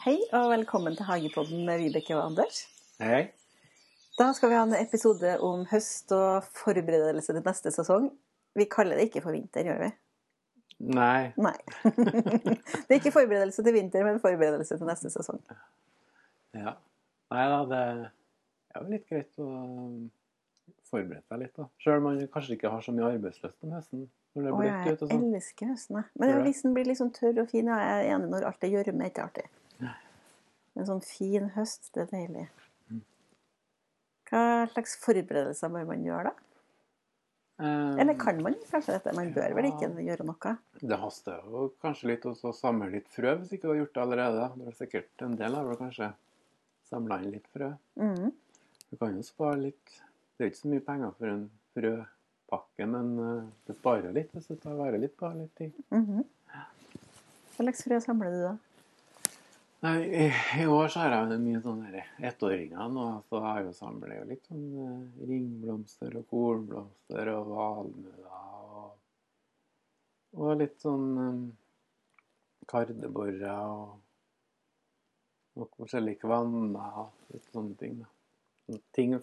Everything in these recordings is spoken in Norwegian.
Hei og velkommen til Hagepodden med Vibeke og Anders. Hei. Da skal vi ha en episode om høst og forberedelse til neste sesong. Vi kaller det ikke for vinter, gjør vi? Nei. Nei. det er ikke forberedelse til vinter, men forberedelse til neste sesong. Ja. Nei da, det er jo litt greit å forberede deg litt, da. Sjøl om man kanskje ikke har så mye arbeidslyst om høsten. Når det bløtt jeg ute og sånn. elsker høsten, jeg. Men det? hvis den blir litt sånn tørr og fin, jeg er enig når alt er gjørme, er ikke artig. En sånn fin høst, det er deilig. Mm. Hva slags forberedelser bør man gjøre, da? Eh, Eller kan man kanskje dette? Man bør vel ikke gjøre noe? Det haster jo kanskje litt å samle litt frø, hvis ikke du har gjort det allerede. Det er sikkert en del av det, kanskje samla inn litt frø. Mm. Du kan jo spare litt. Det er jo ikke så mye penger for en frøpakke, men det du sparer litt hvis du tar vare litt på litt ting. -hmm. Hva slags frø samler du, da? Nei, i, I år så har jeg mye sånne ettåringer nå, så har jeg jo samlet jo litt sånn eh, ringblomster og kornblomster og valmuer og, og litt sånn um, kardeborrer og noen forskjellige kvanner og litt sånne ting. da. Sånne ting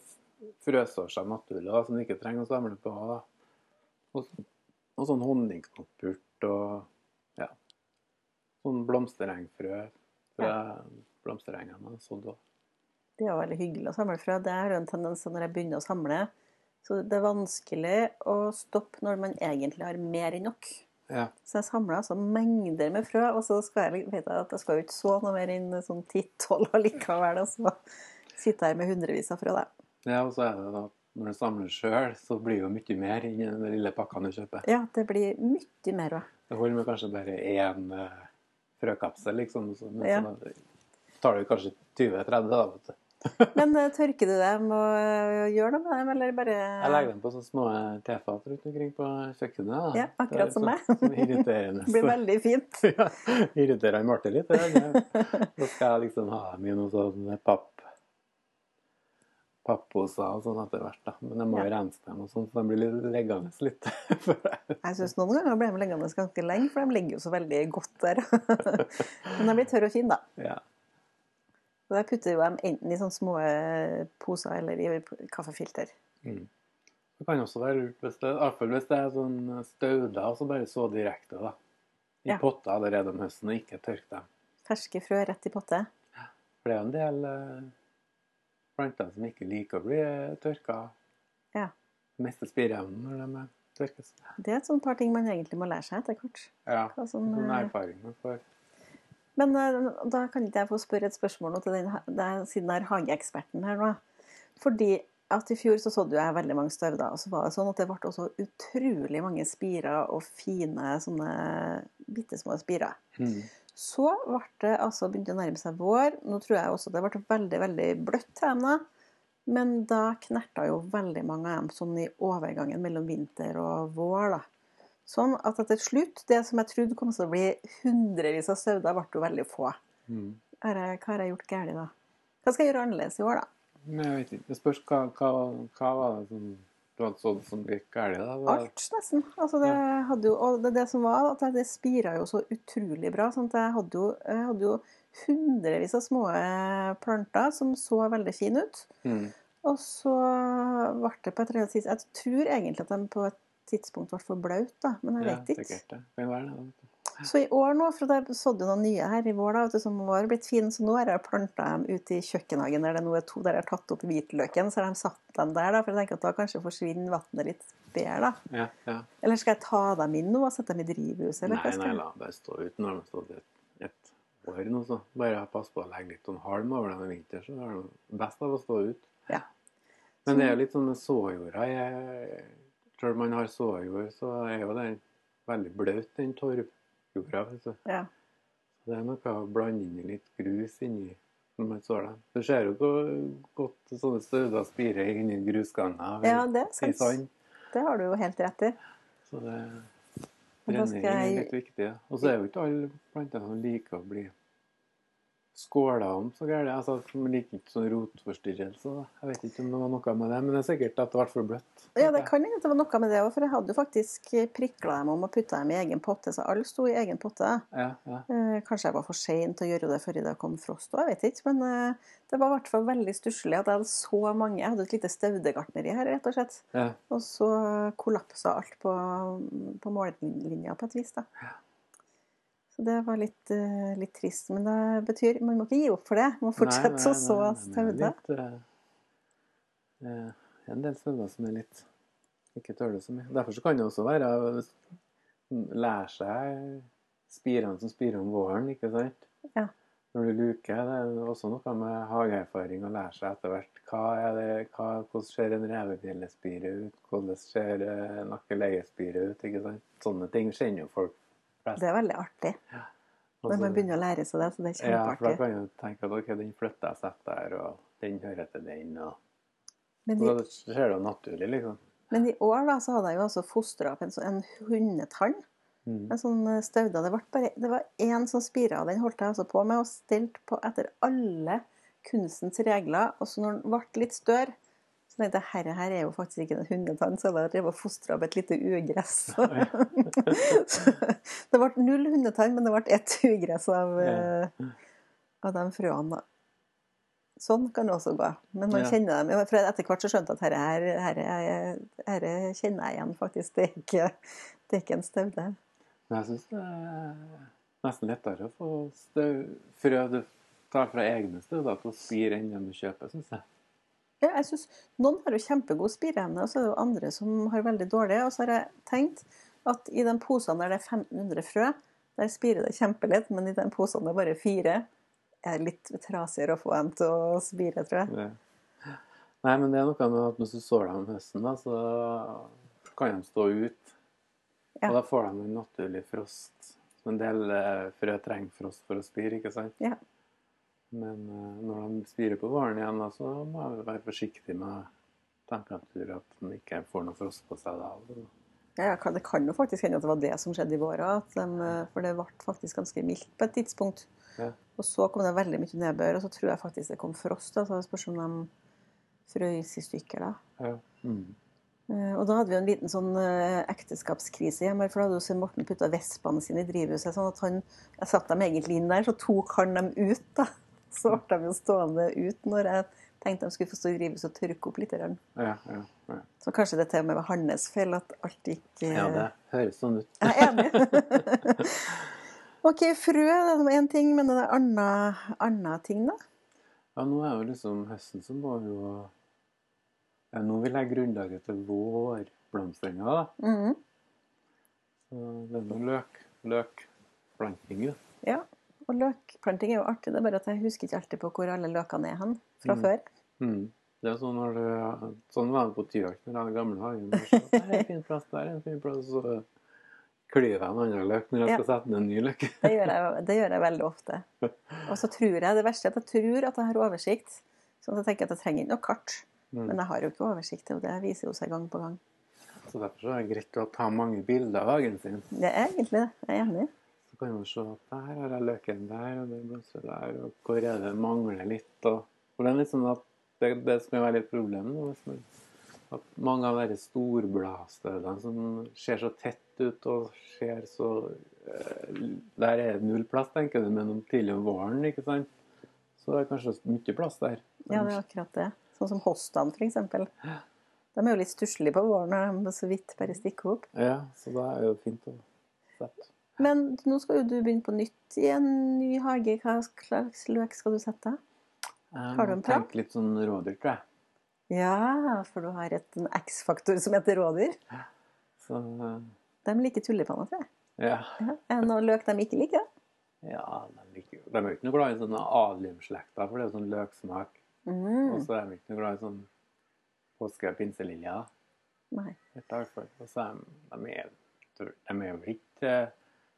frøsår seg da, som du ikke trenger å samle på. da. Og, og sånn honningknoppurt og ja, sånn blomsterengfrø fra blomsterengene og sådd òg. Det er jo veldig hyggelig å samle frø. Det er jo en tendens når jeg begynner å samle. Så det er vanskelig å stoppe når man egentlig har mer enn nok. Ja. Så jeg samler altså mengder med frø, og så skal jeg vet jeg at jeg skal jo ikke så noe mer enn sånn 10-12 allikevel. Og så sitter jeg her med hundrevis av frø, da. Ja, og så er det da når du samler sjøl, så blir det jo mye mer enn den lille pakka du kjøper. Ja, det blir mye mer òg. Det holder med kanskje bare én uh, frøkapsel, liksom. Så, men Ja. så tar det kanskje 20-30, da. vet du. Men uh, tørker du dem og eh, gjør noe med dem, eller bare Jeg legger dem på sånne små tefat rundt omkring på kjøkkenet. Da. Ja, akkurat som meg. sånn- irriterende. Blir veldig fint. ja, irriterer han Marte litt. Da skal jeg liksom ha dem i noe sånn papp papposer og sånn etter hvert. da. Men jeg må jo rense dem, og sånn, så de blir litt liggende litt. jeg- syns noen ganger blir de liggende ganske lenge, for de ligger jo så veldig godt der. Men de blir tørre og fine, da. ja. Og der putter jo dem enten i sånne små eh, poser eller i kaffefilter. Mm. Det kan også være lurt hvis det, iallfall hvis det er sånn stauder, så bare så direkte da. I Ja. potter allerede om høsten, og ikke tørke dem. Ferske frø rett i potte. For det er jo en del eh, planter som ikke liker å bli tørka. Ja. Mister spireevnen når de er tørkes. Det er et sånt par ting man egentlig må lære seg etter hvert. Ja, Hva som, sånn eh, erfaring man får. Men eh, da kan ikke jeg få spørre et spørsmål til den, ha- det er, siden jeg er hageeksperten her nå. Fordi at i fjor så så du jeg veldig mange stauder, og så var det sånn at det ble også utrolig mange spirer og fine sånne bitte små spirer. Mm. Så ble det altså begynte å nærme seg vår. Nå tror jeg også det ble veldig veldig bløtt dem. Men da knerta jo veldig mange av dem sånn i overgangen mellom vinter og vår. da. Sånn at etter slutt, det som jeg trodde kom til å bli hundrevis av sauer, ble jo veldig få. Mm. Hva har jeg gjort galt da? Hva skal jeg gjøre annerledes i år, da? Nei, jeg vet ikke. Det spørs hva, hva, hva var det som du hadde sådd som gikk galt? Alt, nesten. Altså, det, hadde jo, og det, det som var, at det spira jo så utrolig bra. Sånn at jeg hadde jo, jeg hadde jo hundrevis av små eh, planter som så veldig fine ut. Mm. Og så ble det på et eller annet tidspunkt Jeg tror egentlig at de på et tidspunkt ble for blaute, men jeg Ja, vet ikke. det. Være det. Så i år nå, for jeg sådde noen nye her i vår, da, vet du, som var blitt fine, så nå har jeg planta dem ute i kjøkkenhagen der det nå er to der jeg har tatt opp hvitløken. Så har de satt dem der, da, for jeg tenker at da kanskje forsvinner vannet litt bedre. da. Ja, ja. Eller skal jeg ta dem inn nå og sette dem i drivhuset? Eller Nei, nei, la bare stå ute når de har stått et, et år nå, så. Bare pass på å legge litt sånn halm over dem i vinter, så er det best av å stå ute. Ja. Men det er jo litt sånn med såjorda. Selv om man har såjord, så er jo den veldig bløt, den torvjorda. vet Så. Ja. Det er noe å blande inn litt grus inni når man sår dem. Du ser jo hvor godt sånne stauder spirer inni grusganger ja, det i sand. Det har du jo helt rett i. Så det Men jeg... er litt viktig. Og så er jo ikke alle planter som liker å bli skåla om så gærent. Altså, man liker ikke sånn rotforstyrrelse. Jeg vet ikke om det var noe med det, men det er sikkert at det ble for bløtt. Ja, det kan hende det var noe med det òg, for jeg hadde jo faktisk prikla dem om å putte dem i egen potte, så alle sto i egen potte. Ja, ja. Eh, kanskje jeg var for sein til å gjøre det før det kom frost òg, jeg vet ikke. Men eh, det var i hvert fall veldig stusslig at jeg hadde så mange Jeg hadde et lite staudegartneri her, rett og slett. ja. Og så kollapsa alt på, på mållinja på et vis, da. Så det var litt, eh, litt trist. Men det betyr Man må ikke gi opp for det. Man må fortsette å så staude. det litt, eh, eh, en del stauder som er litt ikke tåler så mye. Derfor så kan det også være å lære seg spirene som spirer om våren, ikke sant? Ja. Når du luker, det er også noe med hageerfaring å lære seg etter hvert. Hva er det, hva, hvordan ser en revebjellespire ut? Hvordan ser eh, nakkeleiespire ut? ikke sant? Sånne ting kjenner jo folk. Det er veldig artig Og når man begynner å lære seg det. Så det er Ja, for da kjempeartig. kan du tenke at ok, den flytter jeg sett der, og den hører til den, og Men de, Da skjer det jo naturlig, liksom. men i år da, så hadde jeg jo altså fostra opp en, sånn- en hundetann. Mm. En sånn eh, stauda. Det, bare, det var én som spira, den holdt jeg altså på med, og stelt på etter alle kunstens regler. Og så når den ble litt større, så tenkte jeg herre her er jo faktisk ikke en hundetann, så jeg drev og fostra opp et lite ugress. Så det ble null hundetann, men det ble ett ugress av, eh, av de frøene. da. Sånn kan det også gå. Men man Ja. kjenner dem. For etter hvert så skjønte jeg at herre, her, er- kjenner jeg igjen, faktisk. Det er ikke, det er ikke en staude. Men jeg syns det er nesten lettere å få frø du tar fra egne stauder til å spire enn du kjøper, syns jeg. Ja, jeg synes Noen har jo kjempegod spireevne, og så er det jo andre som har veldig dårlig. Og så har jeg tenkt at i den posen der det er 1500 frø, der spirer det kjempelett, men i den posen det er bare fire, er det litt trasigere å få dem til å spire, tror jeg. Ja. Nei, men det er noe med at hvis du sår dem om høsten, da, så kan de stå ut. Ja. Og da får de en naturlig frost. En del eh, frø trenger frost for å spire, ikke sant? Ja. Men eh, når de spirer på varen igjen, så må jeg være forsiktige med temperatur, at de ikke får noe frost på seg da. Ja, det kan jo faktisk hende at det var det som skjedde i vår òg, for det ble faktisk ganske mildt på et tidspunkt. Ja. Og så kom det veldig mye nedbør, og så tror jeg faktisk det kom frost. Da, så det spørs om de frøs i stykker da. Ja. Mm. Eh, Og da hadde vi en liten sånn eh, ekteskapskrise hjemme, for da hadde jo Svein Morten putta vespene sine i drivhuset. sånn at han, Jeg satte dem egentlig inn der, så tok han dem ut. da. Så ble de jo stående ut når jeg tenkte de skulle få stå i drivhuset og tørke opp litt. Ja, ja, ja. Så kanskje det til og med var hans feil at alt gikk eh, ja, det høres sånn ut. Jeg er enig. OK, frø det var én ting, men det er andre ting, da? Ja, nå er jo liksom høsten som var jo ja, Nå vil jeg grunnlaget til vårblomstringa, da. Mhm. Så det er noe løk, løkplanting, da. Ja. Og løkplanting er jo artig, det er bare at jeg husker ikke alltid på hvor alle løkene er hen fra Mm. før. Mm. Det er sånn, når du, sånn var det på Tyholt, når jeg hadde gamle hagen. Så, det er en fin plass der, en fin plass. Så klyver jeg en annen løk når jeg skal sette ned en ny løk. Det gjør, jeg, det gjør jeg veldig ofte. Og så tror jeg det verste er at jeg tror at jeg har oversikt. Sånn at jeg tenker at jeg trenger ikke noe kart. Mm. Men jeg har jo ikke oversikt, og det viser jo seg gang på gang. Så derfor er det greit å ta mange bilder av hagen sin. Det er egentlig det. Jeg er enig. Så kan man se at der har jeg løken der, og det blomstrer der, og hvor er det mangler litt. Og, for det er litt sånn at det, det som kan være litt problemet nå, at mange av de storbladstøvlene som ser så tett ut og ser så eh, Der er det null plass, tenker du, men om tidlig om våren, ikke sant, så er det kanskje mye plass der. Ja, det er akkurat det. Sånn som hostene, f.eks. De er jo litt stusslige på våren når de så vidt bare stikker opp. Ja, så da er det jo fint å sette. Men nå skal jo du begynne på nytt i en ny hage. Hva slags løk skal du sette? Har du en plan? Tenk litt sånn rådyr, tror jeg. Ja, for du har et, en X-faktor som heter rådyr. Så eh, De liker tulipaner, tror jeg. ja. Ja. Er det noe løk de ikke liker? Ja, de, liker, de er jo ikke noe glad i sånne aliumslekter, for det er jo sånn løksmak. Og Mm. så er de ikke noe glad i sånn påske- og pinseliljer. Nei. Og så er de, de er jo ikke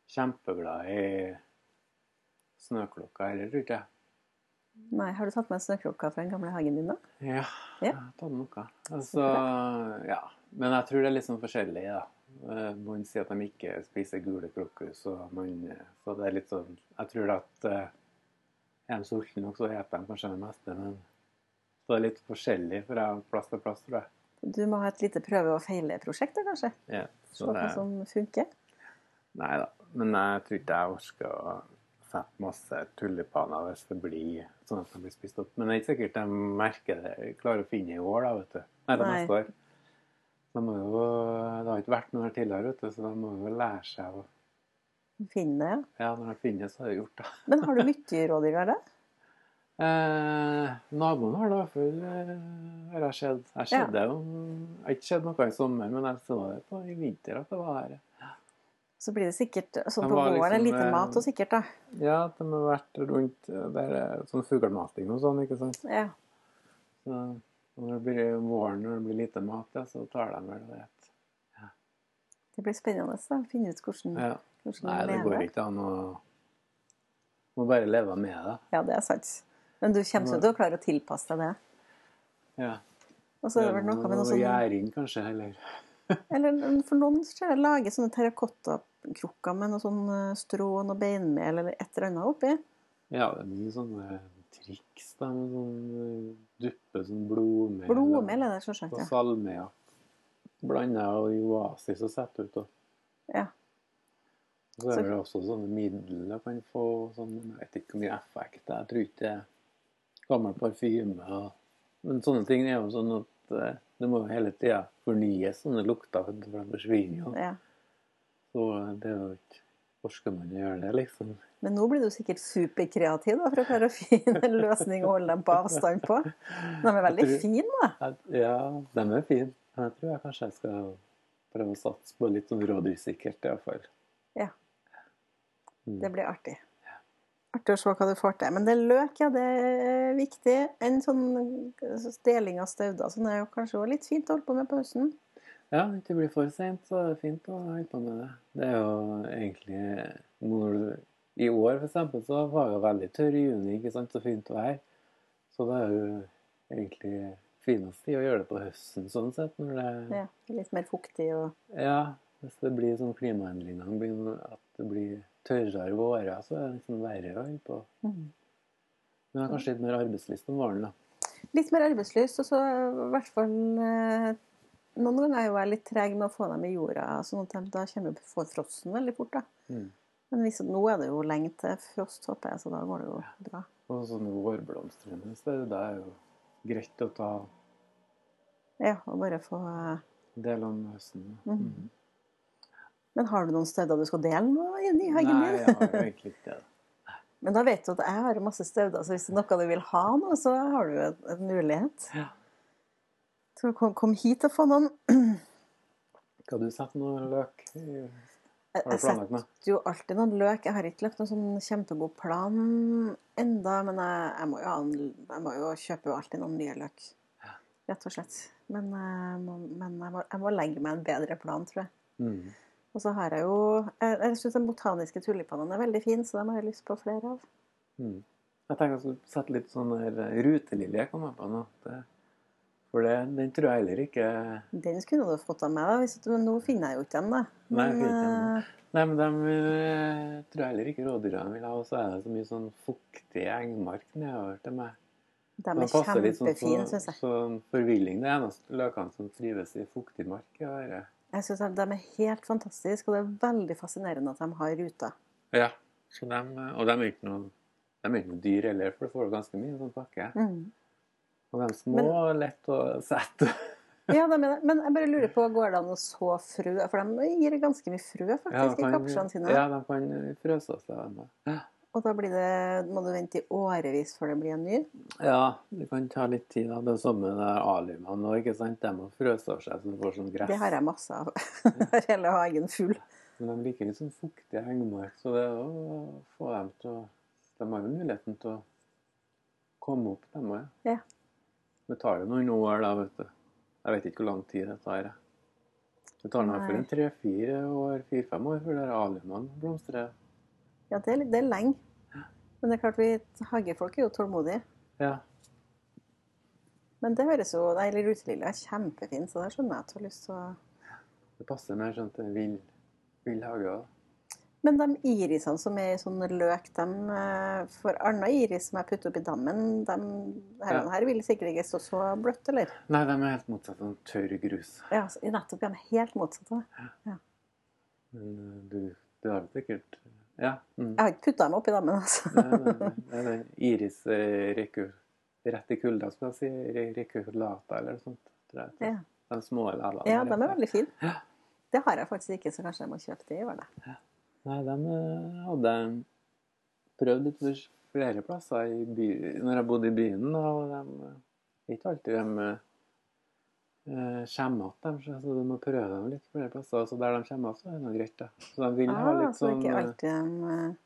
eh, kjempeglade i snøklokka heller, tror ikke jeg. Nei. Har du tatt med snøklokka fra den gamle hagen din, da? Ja, jeg har tatt noe. Altså, ja. Men jeg tror det er litt sånn forskjellig, da. Eh, Man sier at de ikke spiser gule krokus, og man, eh, så det er litt sånn Jeg tror at eh, er de sultne nok, så spiser de kanskje det meste. Men så er litt forskjellig fra plass til plass, tror jeg. Du må ha et lite prøve- og feile-prosjekt, da, kanskje? Ja, Se hva det, som funker. nei da. Men jeg tror ikke jeg orker å sette masse tulipaner hvis det blir sånn at de blir spist opp. Men det er ikke sikkert de merker det, klarer å finne i år, da, vet du. Nei, det neste år. De må jo, det har ikke vært noe her tidligere, vet du, så de må jo lære seg å Finne det. Ja, når de finnes, så har det gjort, det. Men har du mye rådyr der, da? Eh, naboen har det i hvert fall, eh, har jeg sett. Jeg Ja. Jeg har ikke sett noe i sommer, men jeg så det på i vinter at det var her. Så blir det sikkert sånn på våren liksom, lite eh, mat og sikkert, da. Ja, de har vært rundt der er sånn fuglemating og sånn, ikke sant. Ja. Så når det blir våren, når det blir lite mat, ja, så tar de vel det. Det blir spennende å finne ut hvordan, Ja. hvordan Nei, de det går ikke an å Må bare leve med det. Ja, det er sant. Men du kommer til å klare å tilpasse deg det. Ja. Og så er det vel noe med noe sånn Gjæring, kanskje, heller. Eller for noen ser jeg lager sånne terrakottakrukker med noe sånn eh, strå og beinmel eller et eller annet oppi. Ja, det er mye sånne triks, da, med sånn eh, duppe sånn blodmel. Blodmel er det selvsagt, Og salmiakk. Blanda og i oasis og sett ut. Og ja. så Så- er det også sånne midler kan få sånn, Jeg vet ikke hvor mye effekt det er. Jeg tror ikke det er gammel parfyme. Og, men sånne ting er jo sånn at eh, det må jo hele tida fornyes, sånne lukter, for de forsvinner jo. ja. Så det er jo ikke Orker man å gjøre det, liksom? Men nå blir du sikkert superkreativ da, for å klare å finne en løsning å holde dem på avstand på. De er veldig tror- fine, da. Ja, de er fine. Men jeg tror jeg kanskje jeg skal prøve å satse på litt sånn rådyrsikkert, iallfall. Ja. Mm. Det blir artig. Artig å se hva du får til. Men det er løk, ja, det er viktig. En sånn deling av stauder sånn er jo kanskje også litt fint å holde på med på høsten. Ja, hvis bli for seint, så er det fint å holde på med det. Det er jo egentlig når du, I år, eksempel, så var det veldig tørr i juni, ikke sant, så fint vær. Så det er jo egentlig finest tid å gjøre det på høsten, sånn sett. Når det Ja, litt mer fuktig og Ja, hvis det blir sånn klimaendringer, blir- at det blir tørrere vårer, så er det liksom verre å holde på. Mm. Men det er kanskje litt mer arbeidslyst om våren, da. Litt mer arbeidslyst, og så i hvert fall eh, Noen ganger er jo jeg litt treg med å få dem i jorda, sånn at de- da kommer jo frosten veldig fort. da. Mm. Men hvis, nå er det jo lenge til frost, håper jeg, så da går det jo bra. Og sånne vårblomstrende steder, det er jo greit å ta Ja, og bare få uh... del om høsten. Mm. Mm. Men har du noen steder du skal dele nå i hagen din? Nei, jeg har jo egentlig ikke det. Men da vet du at jeg har masse steder, så hvis det er noe du vil ha nå, så har du en, en mulighet. Ja. Så kom, kom hit og få noen. Har du sett noe løk i Jeg, Har du planlagt noe? setter jo alltid noen løk. Jeg har ikke lagt noen sånn kjempegod plan enda, men jeg, jeg, må jo, jeg må jo kjøpe jo alltid noen nye løk. Rett og slett. Men, jeg må, men jeg, må, jeg må legge meg en bedre plan, tror jeg. Mm. Og så har jeg jo Jeg, jeg syns de botaniske tulipanene er veldig fine, så dem har jeg lyst på flere av. Mm. Jeg tenker å sette litt sånn rutelilje jeg kommer på nå. Det, for det, den tror jeg heller ikke Den skulle du fått av meg, da, hvis men nå finner jeg jo ikke den. da. Men, ikke eh, Nei, men dem eh, tror jeg heller ikke rådyrene vil ha. Og så er det så mye sånn fuktig engmark nedover til meg. de De er sånn kjempefine, så- syns jeg. Sånn forvilling. Det er eneste løkene som trives i fuktig mark. Ja. Jeg synes de er helt fantastiske, og det er veldig fascinerende at de har ruter. ja. Så dem, og de er ikke noe, de er ikke noe dyr heller, for du får ganske mye sånn pakke. Mm. Og den små og lett å sette. Ja, det mener jeg. Men jeg bare lurer på, går det an å så frø? For de gir ganske mye frø faktisk Ja, kan, i kapslene sine. ja, de kan frøse seg. de. Ja. Og da blir det, må du vente i årevis før det blir en ny. Ja, det kan ta litt tid. da. Det er samme med det òg. De må frøse av seg så du får sånn gress. Det har jeg masse av. Har hele hagen full. Men de liker litt sånn fuktig hengmark, så det å få dem til å De har jo muligheten til å komme opp, dem òg. Ja. Det tar jo noen år, da, vet du. Jeg vet ikke hvor lang tid det tar. Det tar hvert fall en tre-fire år, fire-fem år før aliumene blomstrer. Ja, det er, det er lenge. Men det er klart, vi hagefolk er jo tålmodige. Ja. Men det høres jo Nei, eller rutelilje er kjempefin, så det skjønner jeg at du har lyst til å Det passer mer sånn til vill, vill hage. da. Men de irisene som er i sånn løk, de, eh, for annen iris som jeg putter oppi dammen, de her, Ja. her vil sikkert ikke stå så bløtt, eller? Nei, de er helt motsatt. av tørr grus. Ja, nettopp. nettopp. er helt motsatt. av det. Men eh, du, du har vel sikkert Ja. Mm. Jeg har ikke putta dem oppi dammen, altså. Nei, nei, nei. Iris eh, rett i kulda, skal jeg si. Re- Rekulata eller noe sånt. Tror jeg. Ja. De små levene. Ja, de er veldig fine. Ja. Det har jeg faktisk ikke, så kanskje jeg må kjøpe det i år, da. Nei, de eh, hadde prøvd litt flere plasser i by, når jeg bodde i byen. da, og de, eh, ikke alltid de eh, kommer igjen, så du må prøve dem litt flere plasser. Så der de kommer igjen, så er det noe greit. da. Så de vil ha Ah, litt det er sånn ikke alltid de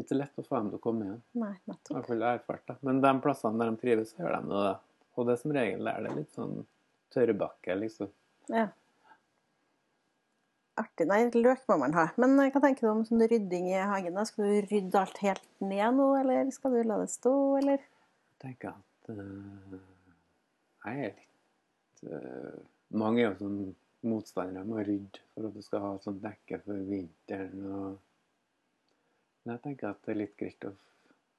Ikke lett å få dem til å komme igjen. Nei, I nettopp. hvert fall erfart. da. Men de plassene der de trives, så gjør de det. Og det som regel er det litt sånn tørrbakke, liksom. Ja. Artig. Nei, løk må man ha. Men eh, hva tenker du om sånn rydding i hagen? da? Skal du rydde alt helt ned nå, eller skal du la det stå, eller? Jeg tenker at uh, jeg er litt uh, Mange er jo sånn motstandere med å rydde for at du skal ha et sånt dekke for vinteren. og Men jeg tenker at det er litt greit å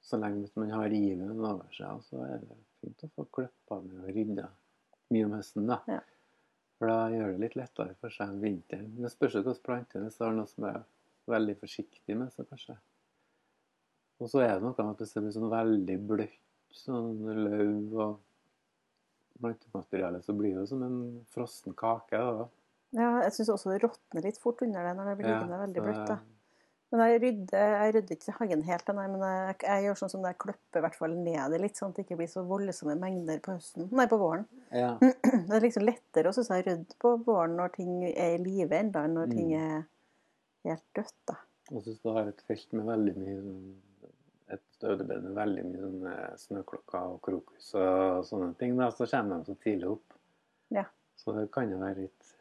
Så lenge man har riven over seg, så er det fint å få klippa ned og rydda mye om høsten. da. Ja. For da gjør det litt lettere for seg om vinteren. Det spørs jo planter plante hvis du har noe som er veldig forsiktig med, så kanskje. Og så er det noe med at hvis det blir sånn veldig bløtt, sånn løv og plantemateriale, så blir det jo som en frossen kake. da. Ja, jeg syns også det råtner litt fort under det når det blir Ja, liggende veldig bløtt. da. Men jeg rydder, jeg rydder ikke hagen helt, nei, men jeg, jeg gjør sånn som jeg klipper i hvert fall ned det litt, sånn at det ikke blir så voldsomme mengder på høsten. Nei, på våren. Ja. Det er liksom lettere å synes jeg, rydde på våren når ting er i live enda enn når ting Mm. er helt dødt. da. Og så du jeg et felt med veldig mye sånn, et ødebed med veldig mye sånne snøklokker og krokus og sånne ting, da, så kommer de så tidlig opp. Ja. Så det kan jo være litt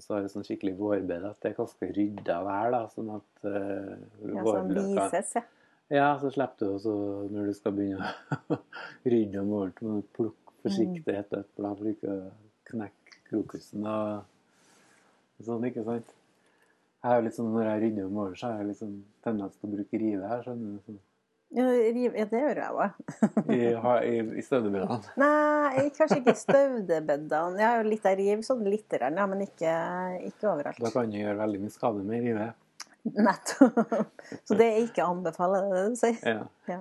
Hvis så har et sånn skikkelig vårbed, at det er ganske rydda vær, da, sånn at uh, Ja, sånn vises, ja. Ja, så slipper du også når du skal begynne å rydde om våren, så må du plukke forsiktig et øppel for ikke å knekke krokusen og sånn, ikke sant? Jeg er jo litt sånn, Når jeg rydder om våren, så har jeg sånn tendens til å bruke rive her. skjønner du, sånn, Ja, det gjør jeg òg. I, i, i støvdebedene. Nei, kanskje ikke i støvdebedene. Jeg har jo litt av riv, sånn litt, ja, men ikke, ikke Da kan du gjøre veldig mye skade med rive. Nettopp. Så det er ikke å anbefale, det du sier. Ja.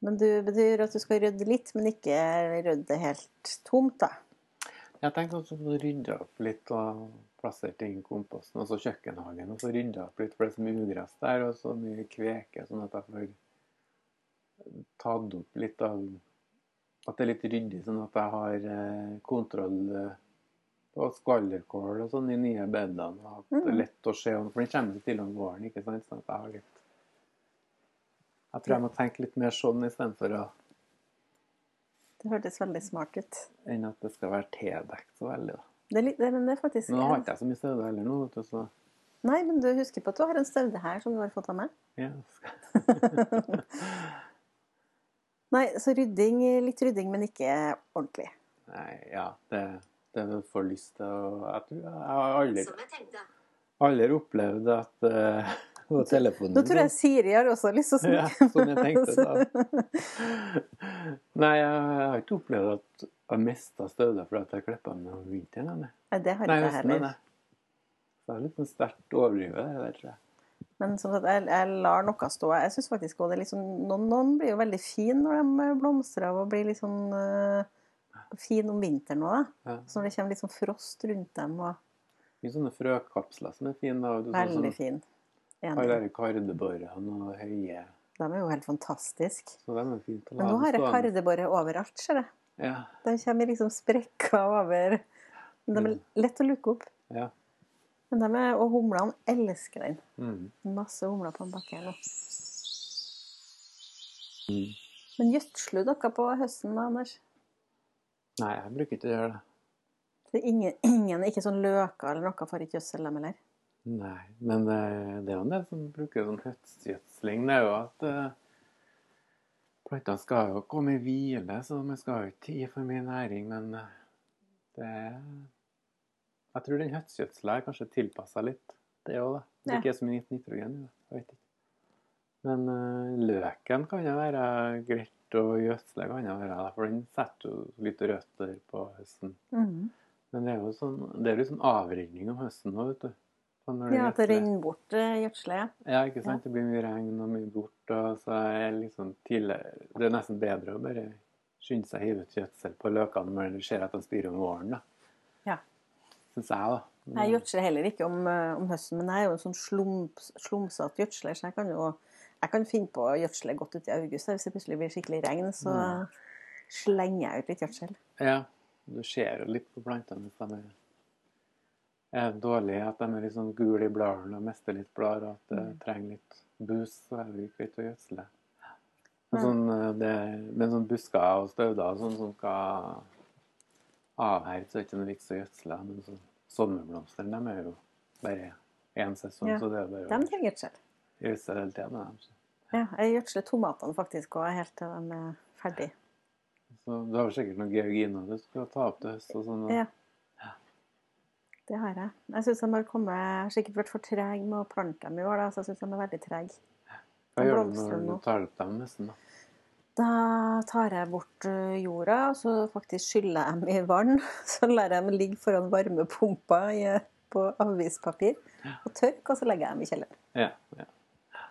Men du betyr at du skal rydde litt, men ikke rydde helt tomt, da. Jeg tenkte at å rydde opp litt og plassere ting i komposten. Og så kjøkkenhagen. Og så rydde opp litt, for det er så mye ugress der, og så mye kveke. Sånn at jeg får tatt opp litt av At det er litt ryddig, sånn at jeg har eh, kontroll eh, på skvallerkål og sånn i nye bedene. Og at det er Mhm. lett å se om For den kommer ikke til om våren, ikke sant? Sånn at jeg har litt Jeg tror jeg må tenke litt mer sånn istedenfor å Det hørtes veldig smart ut. enn at det skal være tildekt så veldig. da. Det er, litt, det, men det er faktisk nå har ikke jeg så mye støvde heller nå, vet du, så Nei, men du husker på at du har en støvde her som du har fått av meg? ja. Nei, så rydding, litt rydding, men ikke ordentlig. Nei, ja, det, det får lyst til å Jeg tror jeg har aldri, aldri opplevd at uh, på telefonen Nå tror jeg Siri har også lyst til å Ja, som jeg tenkte da. Nei, jeg har ikke opplevd at jeg mista støvler fordi jeg klippa meg om vinteren. Nei, det har ikke jeg heller. Det er litt sånn sterkt overdrivet, det der, tror jeg. Men som sagt, jeg, jeg lar noe stå. Jeg synes faktisk også sånn, noen, noen blir jo veldig fine når de blomstrer av og blir litt sånn uh, fin om vinteren òg. Ja. Så når det kommer litt sånn frost rundt dem. og Mye sånne frøkapsler som er fine. da, og du, Veldig sånn, fin. De kardeborrene og høye. De er jo helt fantastiske. Så de er fint å Men nå har jeg kardeborre overalt, ser jeg. Ja, De kommer liksom sprekker over. De er Mm. lett å lukke opp. ja. Men de er, og humlene elsker den. Mm. Masse humler på en bakke her nå. Mm. Men gjødsler noe på høsten da, Anders? Nei, jeg bruker ikke å gjøre det. Det er ingen, ingen ikke sånn løker eller noe for ikke gjødsel dem heller? Nei, men eh, det er jo en del som bruker sånn høstgjødsling. Det er jo at uh, plantene skal jo komme i hvile, så man skal jo ikke tid for mye næring. Men eh, det Jeg tror den høstgjødsla er kanskje tilpassa litt, det òg, da. Det er ikke så mye nitrogen i det. Jeg vet ikke. Men uh, løken kan jo være greit å gjødsle, kan jo være det, for den setter jo litt røtter på høsten. Mm. Men det er jo sånn, det er litt sånn avrenning om høsten nå, vet du. Når Ja, at det renner bort eh, gjødselet. Ja, ikke sant? Det blir mye regn og mye bort, og så er liksom tidlig Det er nesten bedre å bare skynde seg å hive ut gjødsel på løkene når du ser at de styrer om våren, da. Ja. Syns jeg, da. Jeg gjødsler heller ikke om, eh, om høsten, men jeg er jo en sånn slump, slumsete gjødsler, så jeg kan jo jeg kan finne på å gjødsle godt ut i august. Hvis det plutselig blir skikkelig regn, så Mm. slenger jeg ut litt gjødsel. Ja, du ser jo litt på plantene hvis de er, er dårlige, at de er litt sånn gule i bladene og mister litt blader, og at det Mm. trenger litt bus, så er det greit å gjødsle. Men Mm. sånn, eh, det, men sånn busker og stauder og sånn som skal avherde, så er det ikke noe vits å gjødsle. Men sånn sommerblomster, de er jo bare én sesong, Ja, så det er bare De å trenger gjødsel. gjødsle hele tiden med dem. Ja, jeg gjødsler tomatene faktisk òg helt til de er ferdige. så du har sikkert noen georginer du skal ta opp til høst og sånn. Ja. Det har jeg. Jeg syns de har kommet sikkert vært for treg med å plante dem i år, da, så jeg syns de er veldig trege. Hva gjør du når du tar opp dem nesten, da? Da tar jeg bort jorda, og så faktisk skyller jeg dem i vann. Så lar jeg dem ligge foran varmepumpa på avispapir og tørke, og så legger jeg dem i kjelleren. Ja, ja.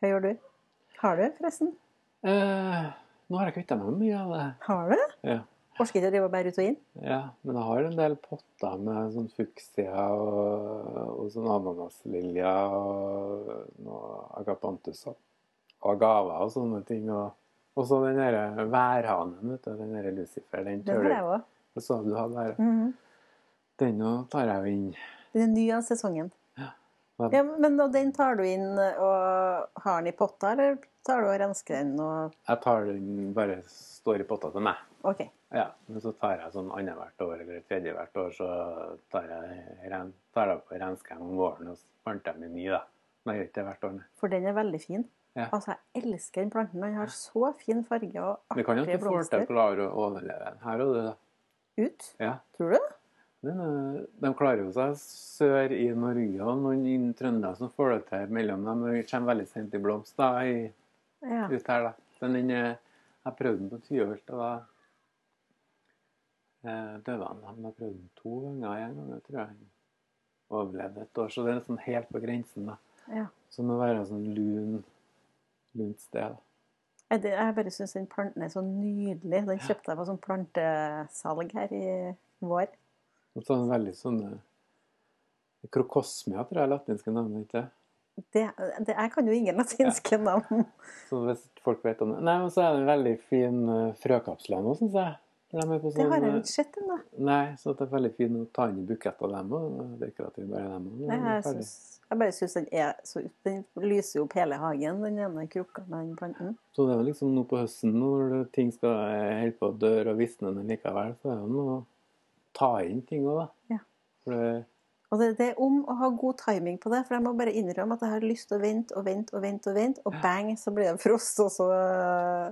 Hva gjør du? Har du, forresten? Eh, nå har jeg kvitta meg med mye av det. Har du? Ja. Orker ikke å drive og bære ut og inn? ja, men jeg har en del potter med sånn fuksia og, og sånn ananaslilja og noe agapantus og agava og sånne ting. Og, og så den derre værhanen, vet du, den derre Lucifer, den tør du jeg sa du hadde her. -hmm. Den nå tar jeg jo inn. Den er ny av sesongen. Ja, men og den tar du inn og har den i potta, eller tar du og rensker den og Jeg tar den bare står i potta til meg. OK. Ja, men så tar jeg sånn annethvert år eller tredje hvert år, så tar jeg, ren, tar jeg på renskem om våren og planter jeg med ny, da. Men jeg gjør ikke det hvert år, nei. For den er veldig fin. Ja. Altså, jeg elsker den planten. Den har så fin farge og Vi kan jo ikke få til å klare å overleve den her og du, da. Ut. Ja. Tror du? De klarer jo seg sør i Norge, og noen i Trøndelag som får det til mellom dem. Det kommer veldig sent i blomst da, i, Ja. ut her, da. Men den, jeg prøvde den på Tyholt, og da døde han. Han har prøvd to ganger. En gang tror jeg han overlevde et år. Så det er sånn helt på grensen, da. ja. Så det må være sånn lun, lunt sted. Jeg, det- jeg bare syns den planten er så nydelig. Den kjøpte jeg på sånn plantesalg her i vår. Og så er veldig sånne Krokosmia, tror jeg er latinske navnet, ikke det? Det, jeg kan jo ingen latinske navn. Så hvis folk vet om det. Nei, men så er det en veldig fin frøkapsle nå, syns jeg. På Det sånn, har jeg eh, ikke sett ennå. Nei, så det er veldig fint å ta inn i bukett av dem og dekorative bare dem. Nei, Jeg, ferdig. jeg bare syns den er så Den lyser opp hele hagen, den ene krukka med den planten. Så det er jo liksom nå på høsten når ting skal eh, holde på å dø og visne men likevel, så er det noe å ta inn ting òg, da. Ja. Det, Og det, det er om å ha god timing på det, for jeg må bare innrømme at jeg har lyst til å vente og vente og vente, og vente, og bang, så blir det frost, og så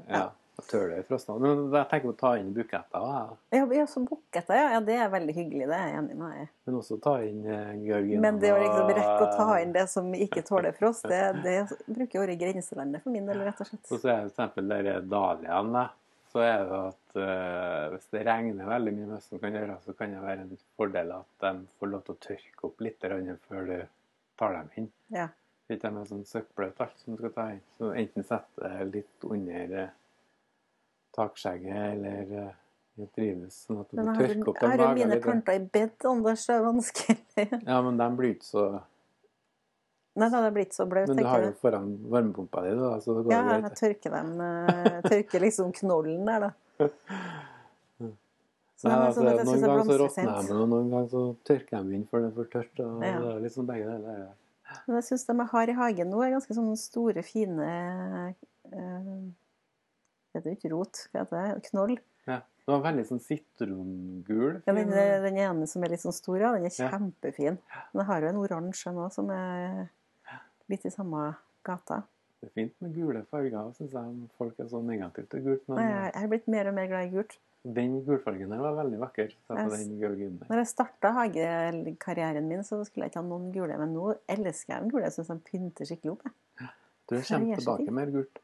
ja, jeg tør det i frostene. Men jeg tenker å ta inn buketter. Ja, ja så buketter, ja. ja. Det er veldig hyggelig, det er jeg enig med deg. Men også ta inn eh, georgina. Men det å liksom rekke å ta inn det som ikke tåler frost, det, det bruker å være grenselandet for min del, rett og slett. Og så er det for eksempel der dahliaen, da. Så er det at eh, hvis det regner veldig mye med høsten, kan gjøre, så kan det være en fordel at de får lov til å tørke opp litt før du tar dem inn. Ja. Ikke de er sånn søkkbløt alt som du skal ta inn. Så enten sette litt under eh, takskjegget eller det trives sånn at du jeg har, tørke opp jeg de har jo mine planter i bed, Anders. Det er vanskelig. Ja, men de blir ikke så Nei, da det blir ikke så bløt, Men du har jo foran varmepumpa di, da, så det går Ja, jeg tørker dem eh, Tørker liksom knollen der, da. Så Nei, altså, sånn noen ganger så råtner de, og noen ganger så tørker de inn for det er for tørt. Og Ja. Det er liksom begge deler. ja. Men jeg syns de jeg har i hagen nå, er ganske sånne store, fine eh, Det er jo ikke rot, hva heter det? Knoll. Ja. Det var veldig sånn sitrongul. Ja, den, den ene som er litt sånn stor, ja, den er kjempefin. Men jeg har jo en oransje nå som er litt i samme gata. Det er fint med gule farger, syns jeg. Folk er så negative til gult. Men Jeg jeg er blitt mer og mer glad i gult. den gulfargen der var veldig vakker. Jeg den. Når jeg starta hagekarrieren min, så skulle jeg ikke ha noen gule, men nå elsker jeg de gule. Jeg syns de pynter skikkelig opp. jeg. Du kommer tilbake mer gult.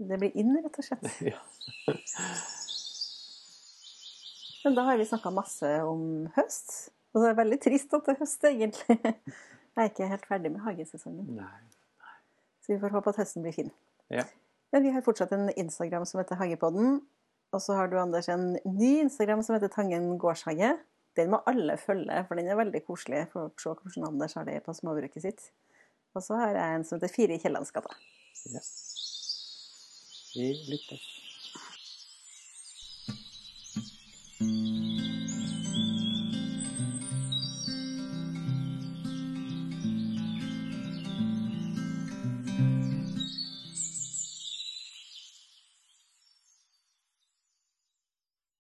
Det blir inn, rett og slett. ja. Men da har vi snakka masse om høst. Og det er veldig trist at det er høst, egentlig. Jeg er ikke helt ferdig med hagesesongen. Nei. Så vi får håpe at høsten blir fin. Ja. Men vi har fortsatt en Instagram som heter Hagepodden. Og så har du, Anders, en ny Instagram som heter Tangen gårdshage. Den må alle følge, for den er veldig koselig. For å se hvordan Anders har det på småbruket sitt. Og så har jeg en som heter Fire i Kiellandsgata. Ja. Vi lyttes.